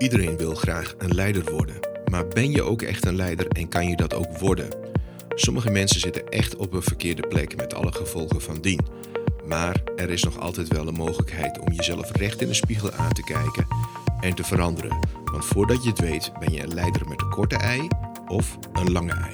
Iedereen wil graag een leider worden. Maar ben je ook echt een leider en kan je dat ook worden? Sommige mensen zitten echt op een verkeerde plek met alle gevolgen van dien. Maar er is nog altijd wel een mogelijkheid om jezelf recht in de spiegel aan te kijken en te veranderen. Want voordat je het weet ben je een leider met een korte ei of een lange ei.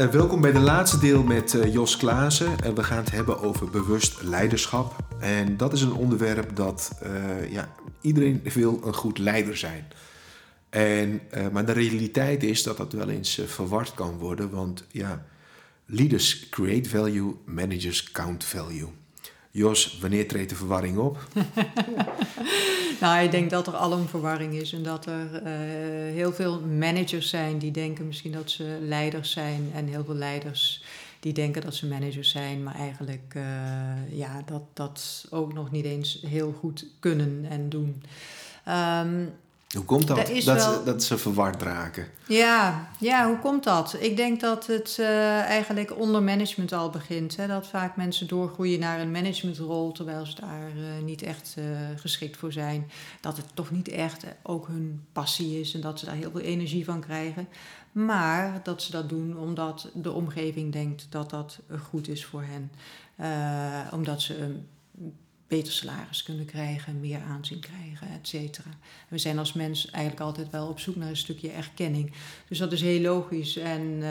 Uh, welkom bij de laatste deel met uh, Jos Klaassen. Uh, we gaan het hebben over bewust leiderschap. En dat is een onderwerp dat ja, iedereen wil een goed leider zijn. En, maar de realiteit is dat dat wel eens verward kan worden. Want ja, leaders create value, managers count value. Jos, wanneer treedt de verwarring op? nou, ik denk dat er al een verwarring is en dat er uh, heel veel managers zijn die denken misschien dat ze leiders zijn en heel veel leiders die denken dat ze managers zijn, maar eigenlijk uh, ja, dat, dat ook nog niet eens heel goed kunnen en doen. Um, hoe komt dat? Dat, ze, dat ze verward raken? Ja, ja, hoe komt dat? Ik denk dat het uh, eigenlijk onder management al begint. Hè? Dat vaak mensen doorgroeien naar een managementrol terwijl ze daar uh, niet echt uh, geschikt voor zijn. Dat het toch niet echt ook hun passie is en dat ze daar heel veel energie van krijgen. Maar dat ze dat doen omdat de omgeving denkt dat dat goed is voor hen. omdat ze een beter salaris kunnen krijgen, meer aanzien krijgen, et cetera. We zijn als mens eigenlijk altijd wel op zoek naar een stukje erkenning. Dus dat is heel logisch en,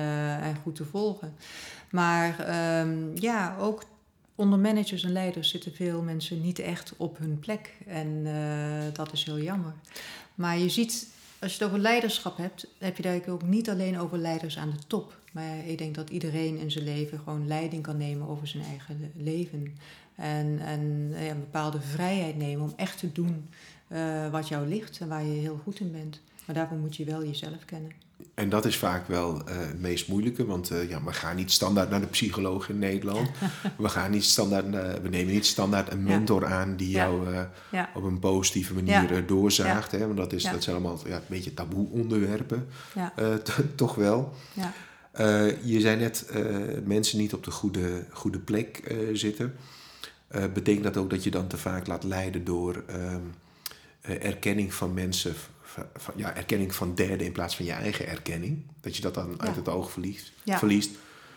en goed te volgen. Maar um, ja, ook onder managers en leiders zitten veel mensen niet echt op hun plek. En uh, dat is heel jammer. Maar je ziet, als je het over leiderschap hebt, heb je daar ook niet alleen over leiders aan de top. Maar ik denk dat iedereen in zijn leven gewoon leiding kan nemen over zijn eigen leven. En, en ja, een bepaalde vrijheid nemen om echt te doen uh, wat jou ligt en waar je heel goed in bent. Maar daarvoor moet je wel jezelf kennen. En dat is vaak wel uh, het meest moeilijke, want uh, ja, we gaan niet standaard naar de psycholoog in Nederland. we, gaan niet standaard, we nemen niet standaard een mentor ja. aan die jou ja. op een positieve manier doorzaagt. Hè? Want dat, is, dat zijn allemaal ja, een beetje taboe onderwerpen, toch wel. je zei net, mensen niet op de goede, goede plek zitten. Betekent dat ook dat je dan te vaak laat leiden door uh, erkenning van mensen, van, ja, erkenning van derden in plaats van je eigen erkenning? Dat je dat dan uit het oog verliest, verliest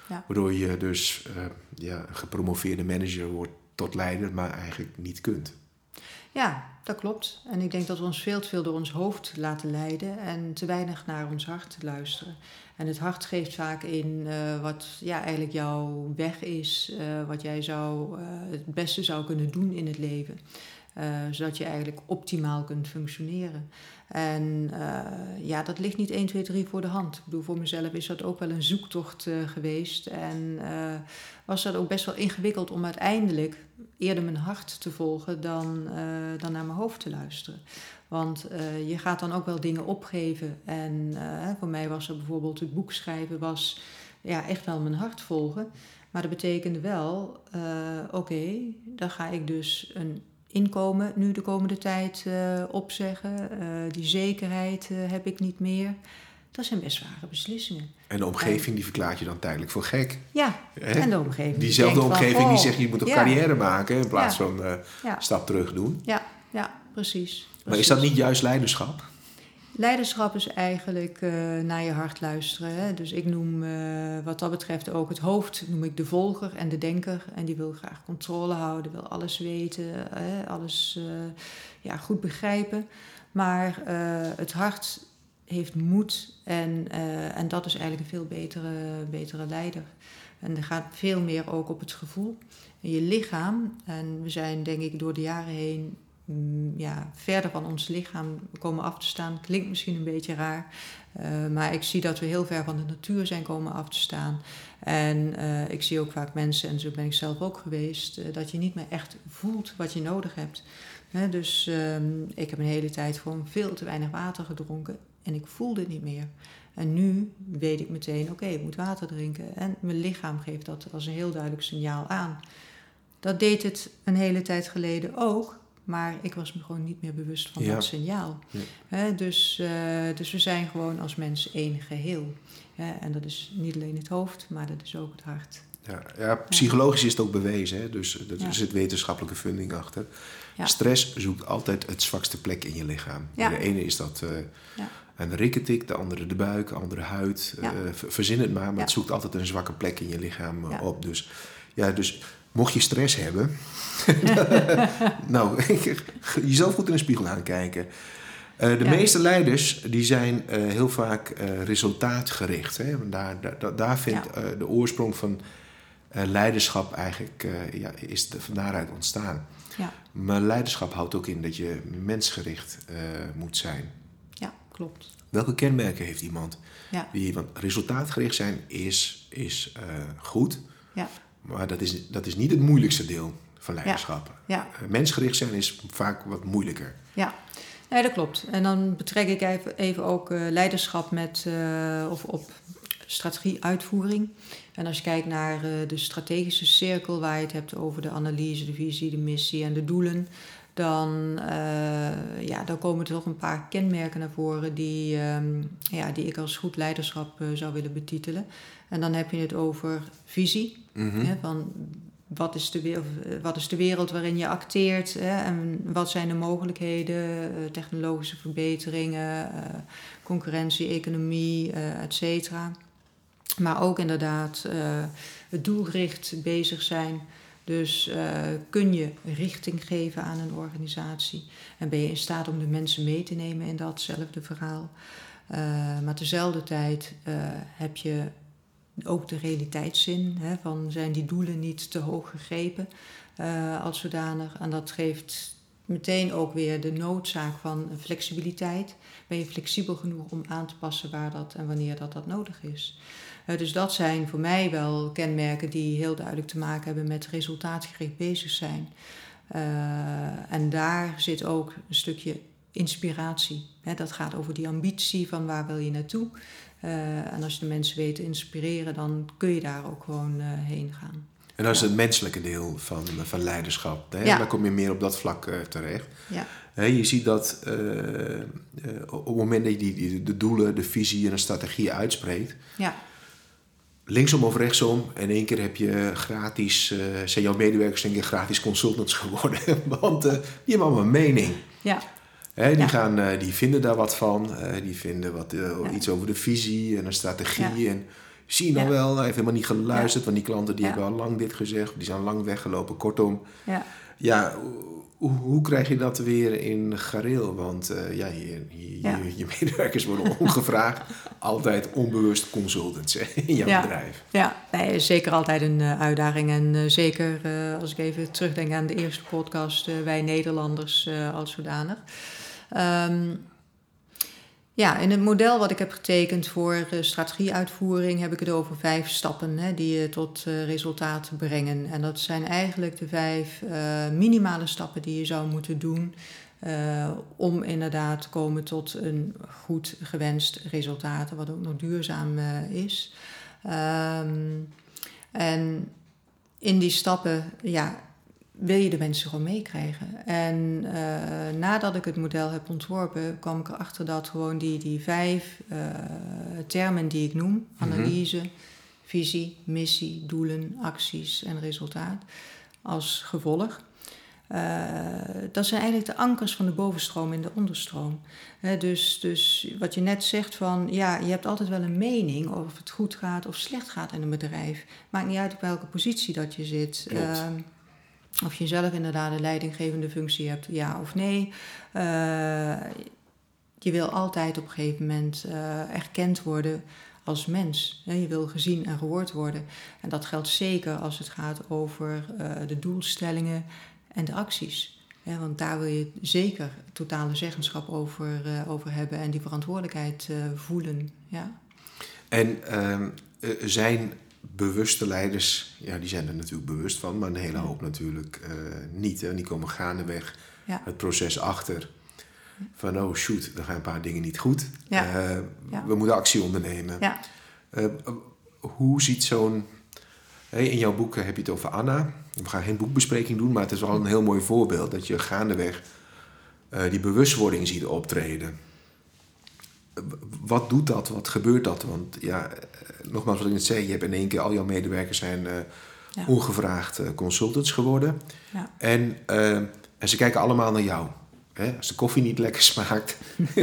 waardoor je dus uh, ja, een gepromoveerde manager wordt tot leider, maar eigenlijk niet kunt. Ja, dat klopt. En ik denk dat we ons veel te veel door ons hoofd laten leiden en te weinig naar ons hart luisteren. En het hart geeft vaak in uh, wat ja, eigenlijk jouw weg is, uh, wat jij zou, uh, het beste zou kunnen doen in het leven. Zodat je eigenlijk optimaal kunt functioneren. En ja, dat ligt niet 1, 2, 3 voor de hand. Ik bedoel, voor mezelf is dat ook wel een zoektocht geweest. En was dat ook best wel ingewikkeld om uiteindelijk eerder mijn hart te volgen dan, dan naar mijn hoofd te luisteren. Want je gaat dan ook wel dingen opgeven. En voor mij was er bijvoorbeeld het boek schrijven, was ja, echt wel mijn hart volgen. Maar dat betekende wel, oké, dan ga ik dus een inkomen nu de komende tijd opzeggen. die zekerheid heb ik niet meer. Dat zijn best zware beslissingen. En de omgeving die verklaart je dan tijdelijk voor gek. Ja, en de omgeving. Diezelfde omgeving van, die zegt je moet een ja. carrière maken in plaats ja. van ja. stap terug doen. Ja, ja precies. Maar is dat niet juist leiderschap? Leiderschap is eigenlijk uh, naar je hart luisteren. Hè? Dus ik noem uh, wat dat betreft ook het hoofd, noem ik de volger en de denker. En die wil graag controle houden, wil alles weten, hè? alles uh, ja, goed begrijpen. Maar het hart heeft moed en, en dat is eigenlijk een veel betere, betere leider. En er gaat veel meer ook op het gevoel en je lichaam. En we zijn denk ik door de jaren heen ja, verder van ons lichaam komen af te staan. Klinkt misschien een beetje raar, uh, maar ik zie dat we heel ver van de natuur zijn komen af te staan. En uh, ik zie ook vaak mensen, en zo ben ik zelf ook geweest, uh, dat je niet meer echt voelt wat je nodig hebt. Dus um, ik heb een hele tijd gewoon veel te weinig water gedronken en ik voelde het niet meer. En nu weet ik meteen, oké, ik moet water drinken. En mijn lichaam geeft dat als een heel duidelijk signaal aan. Dat deed het een hele tijd geleden ook. Maar ik was me gewoon niet meer bewust van dat signaal. Ja. dus, uh, dus we zijn gewoon als mens één geheel. en dat is niet alleen het hoofd, maar dat is ook het hart. Ja, ja, psychologisch is het ook bewezen, hè? dus er zit wetenschappelijke funding achter. Stress zoekt altijd het zwakste plek in je lichaam. De ene is dat uh, een rikketik, de andere de buik, de andere huid. Uh, verzin het maar, maar het zoekt altijd een zwakke plek in je lichaam op. Dus, ja, dus mocht je stress hebben, nou, jezelf goed in de spiegel aankijken. Uh, de meeste leiders die zijn uh, heel vaak uh, resultaatgericht. Hè? Daar, daar, daar vindt de oorsprong van leiderschap eigenlijk ja, is van daaruit ontstaan. Ja. Maar leiderschap houdt ook in dat je mensgericht moet zijn. Ja, klopt. Welke kenmerken heeft iemand? Ja. Die, want resultaatgericht zijn is, is goed, ja. Maar dat is, dat is niet het moeilijkste deel van leiderschap. Ja. Ja. mensgericht zijn is vaak wat moeilijker. Ja, Nee, dat klopt. En dan betrek ik even, even ook uh, leiderschap met, uh, of op strategieuitvoering. En als je kijkt naar uh, de strategische cirkel waar je het hebt over de analyse, de visie, de missie en de doelen, dan, ja, dan komen er toch een paar kenmerken naar voren die, um, ja, die ik als goed leiderschap zou willen betitelen. En dan heb je het over visie. Hè, van wat is, de, wereld, wat is de wereld waarin je acteert hè? en wat zijn de mogelijkheden, eh, technologische verbeteringen, uh, concurrentie, economie, et cetera. Maar ook inderdaad het doelgericht bezig zijn. Dus kun je richting geven aan een organisatie en ben je in staat om de mensen mee te nemen in datzelfde verhaal. maar tezelfde tijd heb je ook de realiteitszin. Hè, van zijn die doelen niet te hoog gegrepen uh, als zodanig. En dat geeft meteen ook weer de noodzaak van flexibiliteit. Ben je flexibel genoeg om aan te passen waar dat en wanneer dat, dat nodig is. Uh, dus dat zijn voor mij wel kenmerken die heel duidelijk te maken hebben met resultaatgericht bezig zijn. Uh, en daar zit ook een stukje inspiratie. Dat gaat over die ambitie van waar wil je naartoe. Uh, en als je de mensen weet te inspireren, dan kun je daar ook gewoon uh, heen gaan. En dat is het menselijke deel van, van leiderschap. Hè? Ja. Dan kom je meer op dat vlak uh, terecht. Ja. je ziet dat op het moment dat je die, die, de doelen, de visie en de strategie uitspreekt... Ja. Linksom of rechtsom, in één keer heb je gratis, zijn jouw medewerkers een keer gratis consultants geworden. Want die hebben allemaal een mening. Ja die, gaan, uh, die vinden daar wat van. Uh, die vinden wat, uh, iets over de visie en een strategie. En zie je nou wel, hij heeft helemaal niet geluisterd. Want die klanten die hebben al lang dit gezegd. Die zijn lang weggelopen. Kortom, ja, ja hoe, hoe, krijg je dat weer in gareel? Want ja, je, je, je, medewerkers worden ongevraagd. altijd onbewust consultants in jouw bedrijf. Ja, nee, zeker altijd een uitdaging. En zeker als ik even terugdenk aan de eerste podcast... wij Nederlanders als zodanig... Um, ja, in het model wat ik heb getekend voor uh, strategieuitvoering heb ik het over vijf stappen hè, die je tot uh, resultaat brengen. En dat zijn eigenlijk de vijf uh, minimale stappen die je zou moeten doen om inderdaad te komen tot een goed gewenst resultaat, wat ook nog duurzaam is. Um, en in die stappen ja, wil je de mensen gewoon meekrijgen. En uh, nadat ik het model heb ontworpen, kwam ik erachter dat gewoon die, die vijf uh, termen die ik noem: mhm. analyse, visie, missie, doelen, acties en resultaat, als gevolg. Uh, dat zijn eigenlijk de ankers van de bovenstroom en de onderstroom. dus, dus wat je net zegt van, ja, je hebt altijd wel een mening of het goed gaat of slecht gaat in een bedrijf. Maakt niet uit op welke positie dat je zit. Ehm, of je zelf inderdaad een leidinggevende functie hebt, ja of nee. Uh, je wil altijd op een gegeven moment uh, erkend worden als mens. Je wil gezien en gehoord worden. En dat geldt zeker als het gaat over uh, de doelstellingen en de acties. want daar wil je zeker totale zeggenschap over, over hebben en die verantwoordelijkheid voelen. Ja. En ehm, zijn bewuste leiders, ja, die zijn er natuurlijk bewust van, maar een hele hoop natuurlijk uh, niet. Hè. Die komen gaandeweg ja. het proces achter. Van oh shoot, er gaan een paar dingen niet goed. Ja. Uh, we moeten actie ondernemen. Ja. Uh, hoe ziet zo'n. Hey, in jouw boek heb je het over Anna. We gaan geen boekbespreking doen, maar het is wel een heel mooi voorbeeld dat je gaandeweg die bewustwording ziet optreden. Wat doet dat? Wat gebeurt dat? Want ja, nogmaals wat ik net zei, je hebt in één keer al jouw medewerkers zijn ongevraagd consultants geworden. Ja. En, en ze kijken allemaal naar jou. Hè? Als de koffie niet lekker smaakt,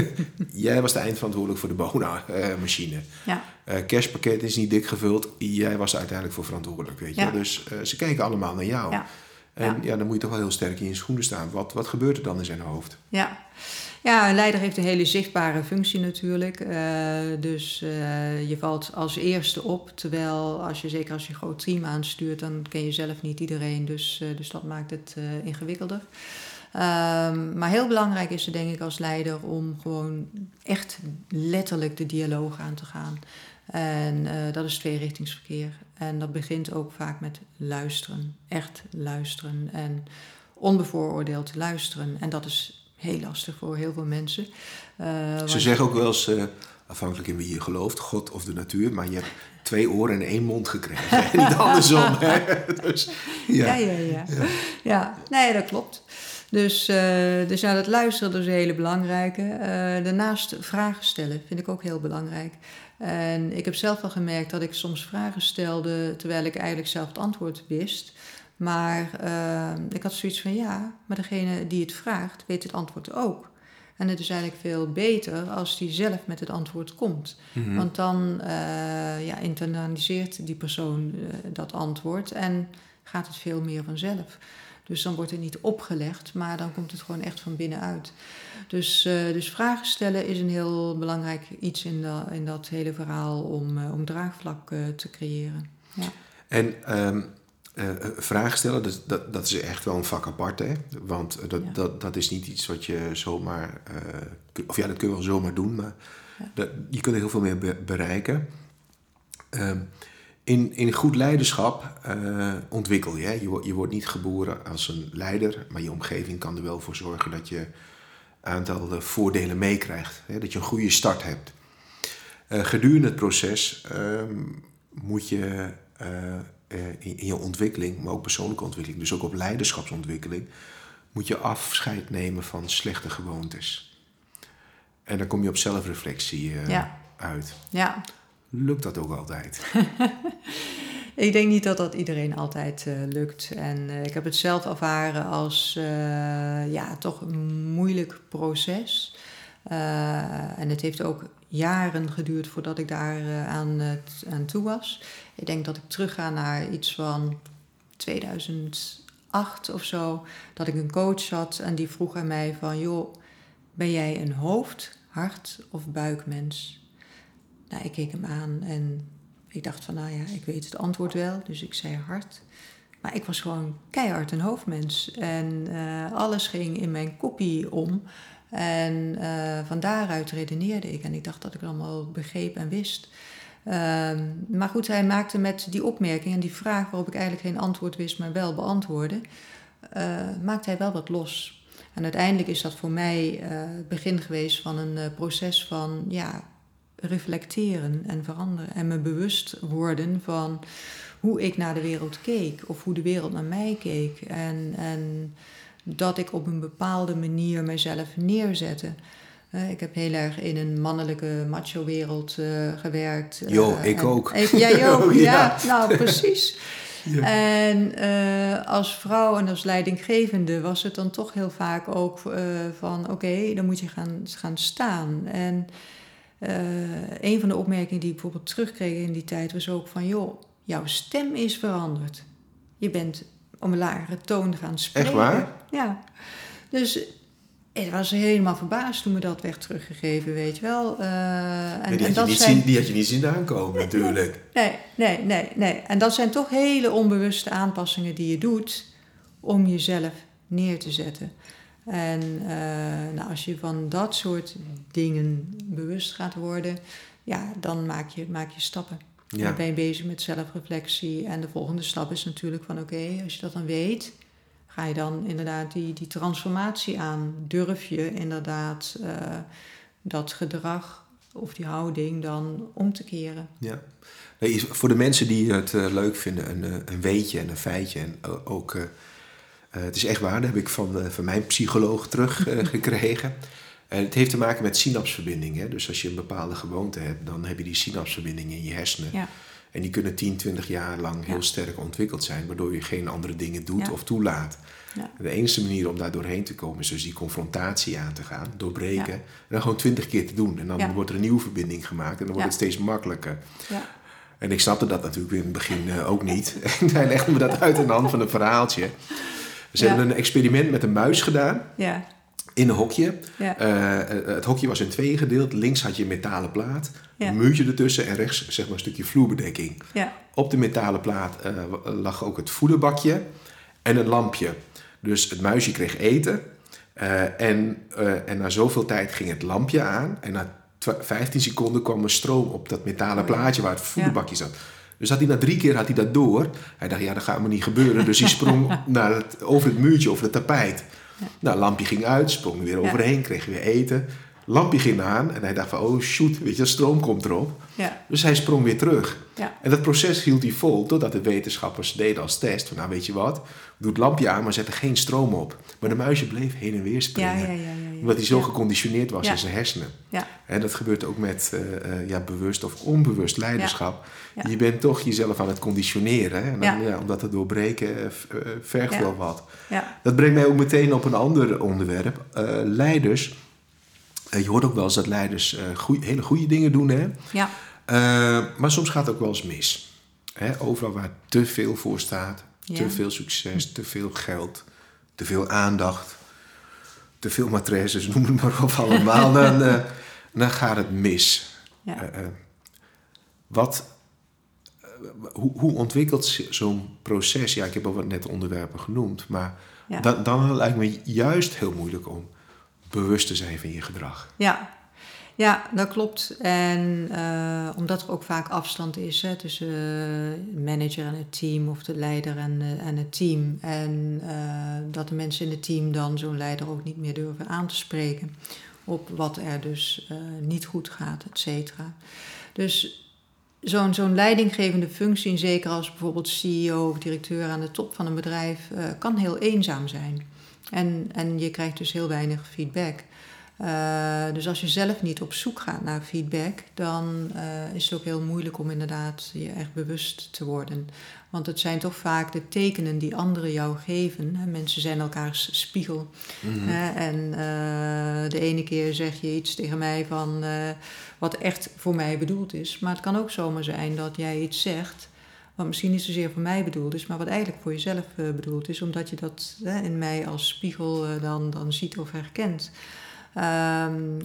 jij was de eindverantwoordelijk voor de Bona-machine. Ja. Kerstpakket is niet dik gevuld, jij was er uiteindelijk voor verantwoordelijk. Weet je? Dus ze kijken allemaal naar jou. En ja. dan moet je toch wel heel sterk in je schoenen staan. Wat, wat gebeurt er dan in zijn hoofd? Ja. Ja, een leider heeft een hele zichtbare functie natuurlijk. Uh, dus je valt als eerste op. Terwijl als je, zeker als je een groot team aanstuurt, dan ken je zelf niet iedereen. Dus, dus dat maakt het ingewikkelder. Um, maar heel belangrijk is het denk ik als leider om gewoon echt letterlijk de dialoog aan te gaan. En dat is tweerichtingsverkeer. En dat begint ook vaak met luisteren. Echt luisteren. En onbevooroordeeld luisteren. En dat is heel lastig voor heel veel mensen. Uh, Ze zeggen ook wel eens, uh, afhankelijk in wie je gelooft, God of de natuur, maar je hebt twee oren en één mond gekregen. Niet andersom. dus, ja. Ja, ja, ja. ja. ja. nee, dat klopt. Dus, uh, dus ja, dat luisteren is een hele belangrijke. Daarnaast vragen stellen vind ik ook heel belangrijk. En ik heb zelf al gemerkt dat ik soms vragen stelde terwijl ik eigenlijk zelf het antwoord wist. Maar uh, ik had zoiets van ja, maar degene die het vraagt weet het antwoord ook. En het is eigenlijk veel beter als die zelf met het antwoord komt. Mm-hmm. Want dan ja, internaliseert die persoon dat antwoord en gaat het veel meer vanzelf. Dus dan wordt het niet opgelegd, maar dan komt het gewoon echt van binnenuit. Dus, uh, dus vragen stellen is een heel belangrijk iets in, de, in dat hele verhaal om, om draagvlak te creëren. Ja. En um, vragen stellen, dat, dat, dat, is echt wel een vak apart, hè? Want dat, ja. dat, dat is niet iets wat je zomaar, of ja, dat kun je wel zomaar doen, maar ja. dat, je kunt er heel veel meer be bereiken. Um, in, in goed leiderschap ontwikkel je. je. Je wordt niet geboren als een leider, maar je omgeving kan er wel voor zorgen dat je een aantal voordelen meekrijgt. Dat je een goede start hebt. Gedurende het proces ehm, moet je in, in, je ontwikkeling, maar ook persoonlijke ontwikkeling, dus ook op leiderschapsontwikkeling, moet je afscheid nemen van slechte gewoontes. En dan kom je op zelfreflectie ja. uit. Ja. Lukt dat ook altijd? ik denk niet dat dat iedereen altijd uh, lukt. En uh, ik heb het zelf ervaren als ja, toch een moeilijk proces. en het heeft ook jaren geduurd voordat ik daar aan, aan toe was. Ik denk dat ik terugga naar iets van 2008 of zo. Dat ik een coach had en die vroeg aan mij van... joh, ben jij een hoofd, hart of buikmens? Nou, ik keek hem aan en ik dacht van, nou ja, ik weet het antwoord wel, dus ik zei hard. Maar ik was gewoon keihard een hoofdmens. En uh, alles ging in mijn kopie om. En uh, van daaruit redeneerde ik. En ik dacht dat ik het allemaal begreep en wist. Uh, maar goed, hij maakte met die opmerking en die vraag waarop ik eigenlijk geen antwoord wist, maar wel beantwoordde, uh, maakte hij wel wat los. En uiteindelijk is dat voor mij het begin geweest van een proces van ja, reflecteren en veranderen. En me bewust worden van hoe ik naar de wereld keek. Of hoe de wereld naar mij keek. En, en dat ik op een bepaalde manier mezelf neerzette. Uh, ik heb heel erg in een mannelijke macho-wereld uh, gewerkt. Jo, uh, ik ook. jij ook, oh, ja. ja. Nou, precies. Ja. En als vrouw en als leidinggevende was het dan toch heel vaak ook van... oké, okay, dan moet je gaan, gaan staan. En uh, een van de opmerkingen die ik bijvoorbeeld terugkreeg in die tijd was ook van: joh, jouw stem is veranderd. Je bent om een lagere toon gaan spreken. Echt waar? Ja. Dus ik was helemaal verbaasd toen me dat werd teruggegeven, weet je wel. Uh, en, die, had dat zijn... zien, die had je niet zien aankomen, natuurlijk. Nee, nee, nee, nee. En dat zijn toch hele onbewuste aanpassingen die je doet om jezelf neer te zetten. En uh, nou, als je van dat soort dingen bewust gaat worden, ja, dan maak je, maak je stappen. Ja. Dan ben je bezig met zelfreflectie. En de volgende stap is natuurlijk van oké, als je dat dan weet, ga je dan inderdaad die, die transformatie aan. Durf je inderdaad uh, dat gedrag of die houding dan om te keren. Ja. Nee, voor de mensen die het uh, leuk vinden, een, een weetje en een feitje en ook uh, het is echt waar, dat heb ik van, van mijn psycholoog teruggekregen. En het heeft te maken met synapsverbindingen. Dus als je een bepaalde gewoonte hebt, dan heb je die synapsverbindingen in je hersenen. Ja. En die kunnen 10, 20 jaar lang heel sterk ontwikkeld zijn, waardoor je geen andere dingen doet of toelaat. De enige manier om daar doorheen te komen is dus die confrontatie aan te gaan, doorbreken. En dan gewoon twintig keer te doen. En dan wordt er een nieuwe verbinding gemaakt en dan wordt het steeds makkelijker. En ik snapte dat natuurlijk in het begin uh, ook niet. En hij legde me dat uit in de hand van een verhaaltje. Ze hebben een experiment met een muis gedaan. Ja. In een hokje. Ja. Uh, het hokje was in tweeën gedeeld. Links had je een metalen plaat. Een muurtje ertussen. En rechts zeg maar een stukje vloerbedekking. Ja. Op de metalen plaat uh, lag ook het voederbakje. En een lampje. Dus het muisje kreeg eten. en, en na zoveel tijd ging het lampje aan. En na 15 seconden kwam er stroom op dat metalen plaatje waar het voederbakje zat. Dus had hij na drie keer had hij dat door. Hij dacht, ja, dat gaat me niet gebeuren. Dus hij sprong naar het, over het muurtje of het tapijt. Nou, lampje ging uit, sprong weer overheen, kreeg weer eten. Lampje ging aan en hij dacht van, oh shoot, weet je, stroom komt erop. Ja. Dus hij sprong weer terug. Ja. En dat proces hield hij vol, totdat de wetenschappers deden als test. Van, nou, weet je wat, doe het lampje aan, maar zet er geen stroom op. Maar de muisje bleef heen en weer springen. Ja, omdat hij zo geconditioneerd was in zijn hersenen. Ja. En dat gebeurt ook met uh, ja, bewust of onbewust leiderschap. Je bent toch jezelf aan het conditioneren. Hè? En dan, omdat doorbreken uh, vergt wel wat. Dat brengt mij ook meteen op een ander onderwerp. leiders je hoort ook wel eens dat leiders hele goede dingen doen. Hè? Ja. maar soms gaat het ook wel eens mis. Hè? Overal waar te veel voor staat, te veel succes, te veel geld, te veel aandacht, te veel maîtresses, noem het maar op allemaal, dan, uh, dan gaat het mis. Ja. Uh, uh, wat, hoe, hoe ontwikkelt zo'n proces? Ja, ik heb al wat net onderwerpen genoemd, maar ja. dan, dan lijkt me juist heel moeilijk om bewust te zijn van je gedrag. Ja, ja, dat klopt. En uh, omdat er ook vaak afstand is hè, tussen de manager en het team of de leider en, uh, en het team. En uh, dat de mensen in het team dan zo'n leider ook niet meer durven aan te spreken op wat er dus niet goed gaat, et cetera. Dus zo'n zo'n leidinggevende functie, zeker als bijvoorbeeld CEO of directeur aan de top van een bedrijf, kan heel eenzaam zijn. En, en je krijgt dus heel weinig feedback. Uh, dus als je zelf niet op zoek gaat naar feedback, dan uh, is het ook heel moeilijk om inderdaad je echt bewust te worden. Want het zijn toch vaak de tekenen die anderen jou geven. Mensen zijn elkaars spiegel. Mm En uh, de ene keer zeg je iets tegen mij van wat echt voor mij bedoeld is. Maar het kan ook zomaar zijn dat jij iets zegt wat misschien niet zozeer voor mij bedoeld is, maar wat eigenlijk voor jezelf bedoeld is, omdat je dat in mij als spiegel dan, dan ziet of herkent. Um,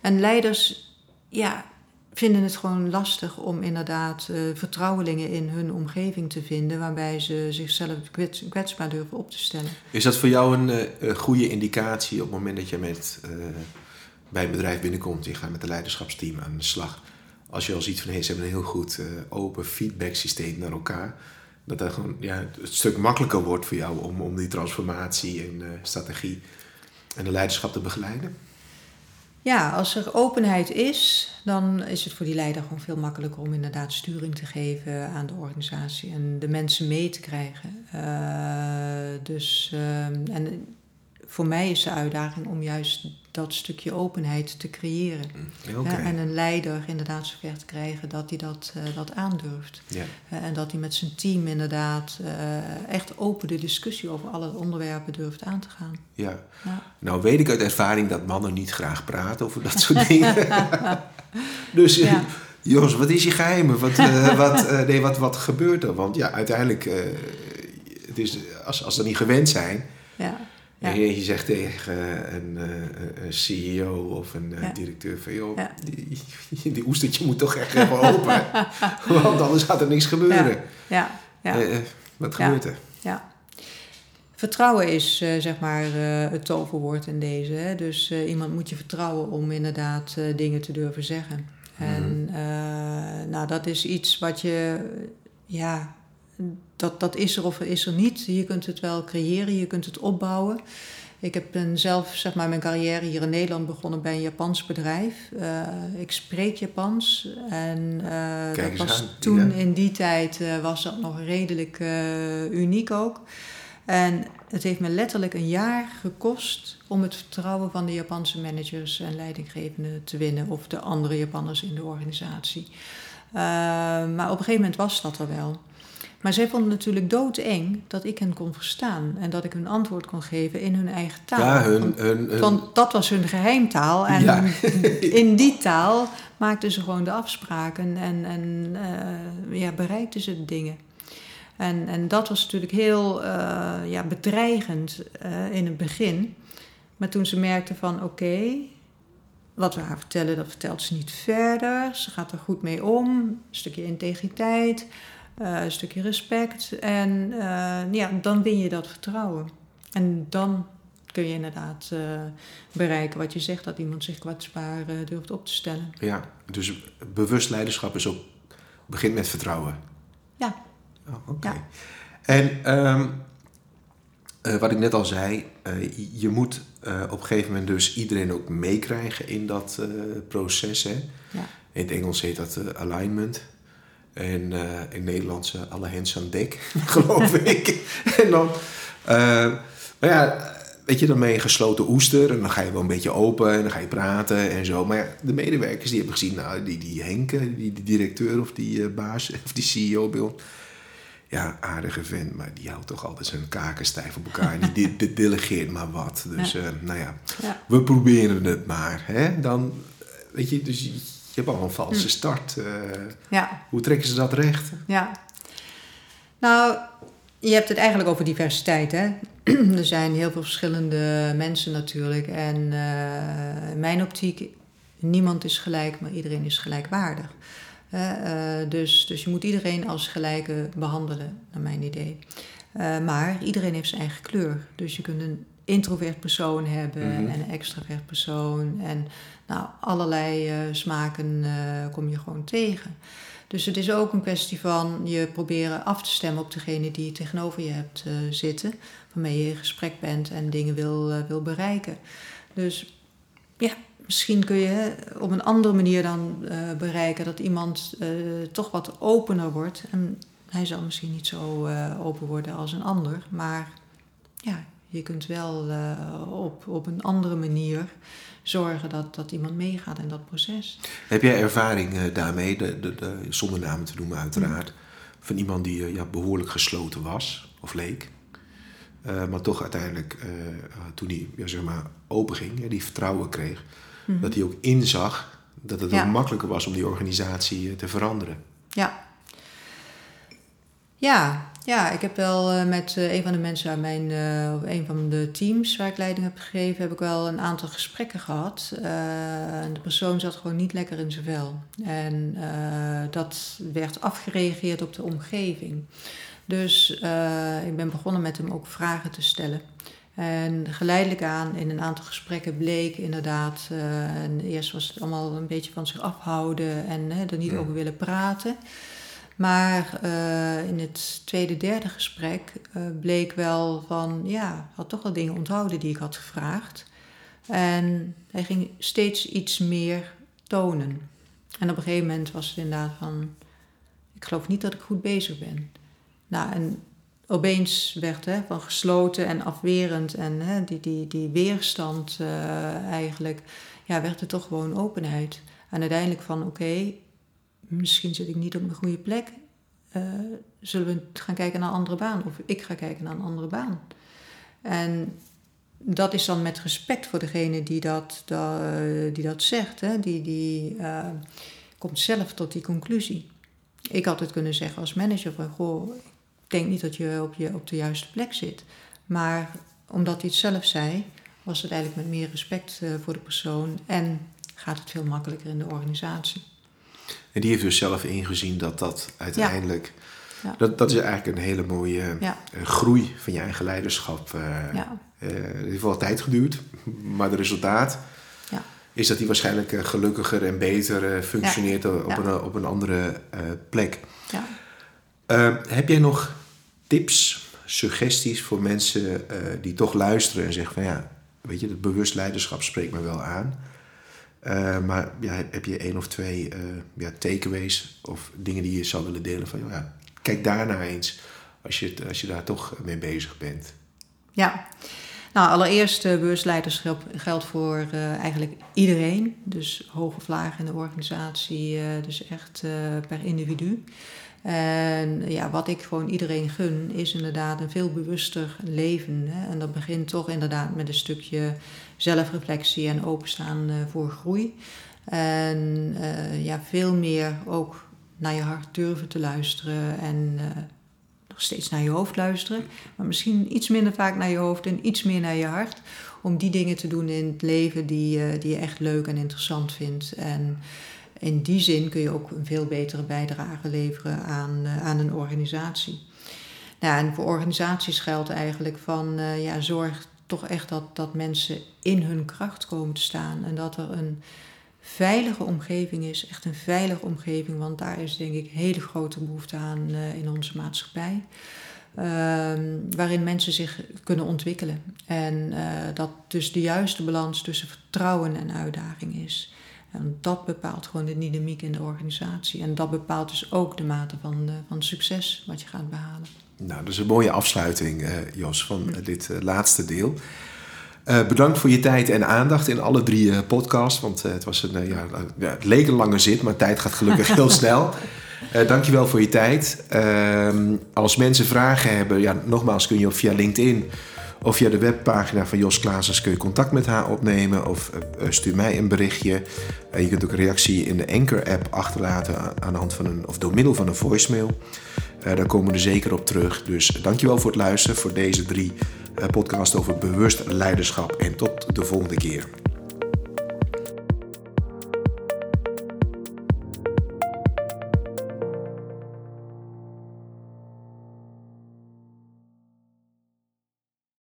en leiders ja, vinden het gewoon lastig om inderdaad uh, vertrouwelingen in hun omgeving te vinden, waarbij ze zichzelf kwets, kwetsbaar durven op te stellen. Is dat voor jou een goede indicatie op het moment dat je met, bij een bedrijf binnenkomt, je gaat met een leiderschapsteam aan de slag? Als je al ziet van hey, ze hebben een heel goed open feedback systeem naar elkaar, dat dat gewoon ja, het stuk makkelijker wordt voor jou om, om die transformatie en strategie en de leiderschap te begeleiden? Ja, als er openheid is, dan is het voor die leider gewoon veel makkelijker om inderdaad sturing te geven aan de organisatie en de mensen mee te krijgen. Uh, dus, uh, en voor mij is de uitdaging om juist dat stukje openheid te creëren. Mm, en een leider inderdaad zover te krijgen dat hij dat, uh, dat aandurft. Ja. en dat hij met zijn team inderdaad uh, echt open de discussie over alle onderwerpen durft aan te gaan. Ja. ja. Nou weet ik uit ervaring dat mannen niet graag praten over dat soort dingen. dus ja. Jos, wat is je geheim? Wat, wat, nee, wat, wat gebeurt er? Want ja, uiteindelijk, het is, als, als ze niet gewend zijn... Ja en je, zegt tegen een, eh, een CEO of een eh, directeur van joh, die, die oestertje moet toch echt even open. want anders gaat er niks gebeuren. Ja. Ja. Uh, wat gebeurt er? Ja. Vertrouwen is zeg maar het toverwoord in deze. Hè? Dus iemand moet je vertrouwen om inderdaad dingen te durven zeggen. En mhm. nou, dat is iets wat je ja, dat, dat is er of is er niet. Je kunt het wel creëren, je kunt het opbouwen. Ik heb zelf zeg maar, mijn carrière hier in Nederland begonnen bij een Japans bedrijf. Uh, ik spreek Japans en uh, dat was toen in die tijd uh, was dat nog redelijk uniek ook. En het heeft me letterlijk een jaar gekost om het vertrouwen van de Japanse managers en leidinggevenden te winnen, of de andere Japanners in de organisatie. Maar op een gegeven moment was dat er wel. Maar zij vonden natuurlijk doodeng dat ik hen kon verstaan en dat ik hun antwoord kon geven in hun eigen taal. Ja, hun, hun, Want dat was hun geheimtaal. En ja. in die taal maakten ze gewoon de afspraken en, en uh, ja, bereikten ze de dingen. En, en dat was natuurlijk heel uh, ja, bedreigend uh, in het begin. Maar toen ze merkten van oké, wat we haar vertellen, dat vertelt ze niet verder. Ze gaat er goed mee om. Een stukje integriteit. Uh, een stukje respect. En uh, ja, dan win je dat vertrouwen. En dan kun je inderdaad uh, bereiken wat je zegt, dat iemand zich kwetsbaar durft op te stellen. Ja, dus bewust leiderschap is ook, begint met vertrouwen. Ja. Oh, Oké. Ja. En um, wat ik net al zei, je moet op een gegeven moment dus iedereen ook meekrijgen in dat proces. Hè? Ja. In het Engels heet dat alignment. En uh, in Nederlands alle hens aan dek, geloof ik. en dan, uh, maar ja, weet je, dan ben je een gesloten oester en dan ga je wel een beetje open en dan ga je praten en zo. Maar ja, de medewerkers die hebben gezien, nou, die, die Henk, die, die directeur of die uh, baas of die CEO bij ons, ja, aardige vent, maar die houdt toch altijd zijn kaken stijf op elkaar. En die, die delegeert maar wat. Dus ja. nou ja, ja, we proberen het maar. Hè? Dan, weet je, dus je hebt al een valse hm. start. Uh, ja. Hoe trekken ze dat recht? Ja. Nou, je hebt het eigenlijk over diversiteit. Hè? er zijn heel veel verschillende mensen natuurlijk. En uh, in mijn optiek, niemand is gelijk, maar iedereen is gelijkwaardig. Uh, dus, dus je moet iedereen als gelijke behandelen, naar mijn idee. maar iedereen heeft zijn eigen kleur. Dus je kunt een introvert persoon hebben mm -hmm. en een extravert persoon. En nou, allerlei uh, smaken uh, kom je gewoon tegen. Dus het is ook een kwestie van je proberen af te stemmen op degene die tegenover je hebt uh, zitten, waarmee je in gesprek bent en dingen wil, wil bereiken. Dus ja, misschien kun je op een andere manier dan bereiken dat iemand toch wat opener wordt. En hij zal misschien niet zo open worden als een ander, maar ja, je kunt wel op, op een andere manier zorgen dat, dat iemand meegaat in dat proces. Heb jij ervaring uh, daarmee, de, de, de, zonder namen te noemen uiteraard, van iemand die uh, ja, behoorlijk gesloten was of leek, maar toch uiteindelijk toen hij ja, zeg maar, open ging, die vertrouwen kreeg, mm -hmm. dat hij ook inzag dat het ja. makkelijker was om die organisatie te veranderen? Ja. Ja, ja, ik heb wel uh, met uh, een van de mensen uit mijn, uh, een van de teams waar ik leiding heb gegeven, heb ik wel een aantal gesprekken gehad. en de persoon zat gewoon niet lekker in zijn vel. En dat werd afgereageerd op de omgeving. Dus ik ben begonnen met hem ook vragen te stellen. En geleidelijk aan in een aantal gesprekken bleek inderdaad, en eerst was het allemaal een beetje van zich afhouden en er niet over willen praten. Maar uh, in het tweede, derde gesprek uh, bleek wel van, ja, had toch wel dingen onthouden die ik had gevraagd. En hij ging steeds iets meer tonen. En op een gegeven moment was het inderdaad van, ik geloof niet dat ik goed bezig ben. Nou, en opeens werd hè, van gesloten en afwerend en hè, die, die, die weerstand uh, eigenlijk, ja, werd er toch gewoon openheid. En uiteindelijk van, oké, misschien zit ik niet op een goede plek. Uh, zullen we gaan kijken naar een andere baan? Of ik ga kijken naar een andere baan. En dat is dan met respect voor degene die dat, die dat zegt. Hè? Die, die uh, komt zelf tot die conclusie. Ik had het kunnen zeggen als manager van... Goh, ik denk niet dat je op, je op de juiste plek zit. Maar omdat hij het zelf zei... was het eigenlijk met meer respect uh, voor de persoon... en gaat het veel makkelijker in de organisatie. En die heeft dus zelf ingezien dat dat uiteindelijk. Ja. Dat, dat is eigenlijk een hele mooie ja. uh, groei van je eigen leiderschap. Uh, ja. uh, het heeft wel tijd geduurd, maar de resultaat is dat hij waarschijnlijk gelukkiger en beter functioneert op, Een, op een andere plek. heb jij nog tips, suggesties voor mensen die toch luisteren en zeggen van ja, weet je, het bewust leiderschap spreekt me wel aan. Uh, maar ja, heb je één of twee uh, ja, takeaways of dingen die je zou willen delen van ja, kijk daarna eens als je, als je daar toch mee bezig bent? Ja, nou allereerst uh, bewustleiderschap geldt voor eigenlijk iedereen. Dus of laag in de organisatie, dus echt per individu. En ja, wat ik gewoon iedereen gun, is inderdaad een veel bewuster leven. Hè? En dat begint toch inderdaad met een stukje zelfreflectie en openstaan uh, voor groei. En uh, ja, veel meer ook naar je hart durven te luisteren en uh, nog steeds naar je hoofd luisteren. Maar misschien iets minder vaak naar je hoofd en iets meer naar je hart. Om die dingen te doen in het leven die, die je echt leuk en interessant vindt. En in die zin kun je ook een veel betere bijdrage leveren aan, aan een organisatie. Nou, en voor organisaties geldt eigenlijk van ja, zorg toch echt dat, dat mensen in hun kracht komen te staan. En dat er een veilige omgeving is, echt een veilige omgeving, want daar is denk ik hele grote behoefte aan uh, in onze maatschappij. Ehm, waarin mensen zich kunnen ontwikkelen. En dat dus de juiste balans tussen vertrouwen en uitdaging is. En dat bepaalt gewoon de dynamiek in de organisatie. En dat bepaalt dus ook de mate van, uh, van succes wat je gaat behalen. Nou, dat is een mooie afsluiting, uh, Jos, van uh, dit laatste deel. bedankt voor je tijd en aandacht in alle drie podcasts. Want het, was een, ja, het leek een lange zit, maar tijd gaat gelukkig heel snel. Uh, dankjewel voor je tijd. Ehm, als mensen vragen hebben, ja, nogmaals kun je via LinkedIn of via de webpagina van Jos Klaasens kun je contact met haar opnemen of uh, stuur mij een berichtje. Uh, je kunt ook een reactie in de Anchor-app achterlaten aan de hand van een, of door middel van een voicemail. Daar komen we er zeker op terug. Dus dankjewel voor het luisteren voor deze drie podcasts over bewust leiderschap. En tot de volgende keer.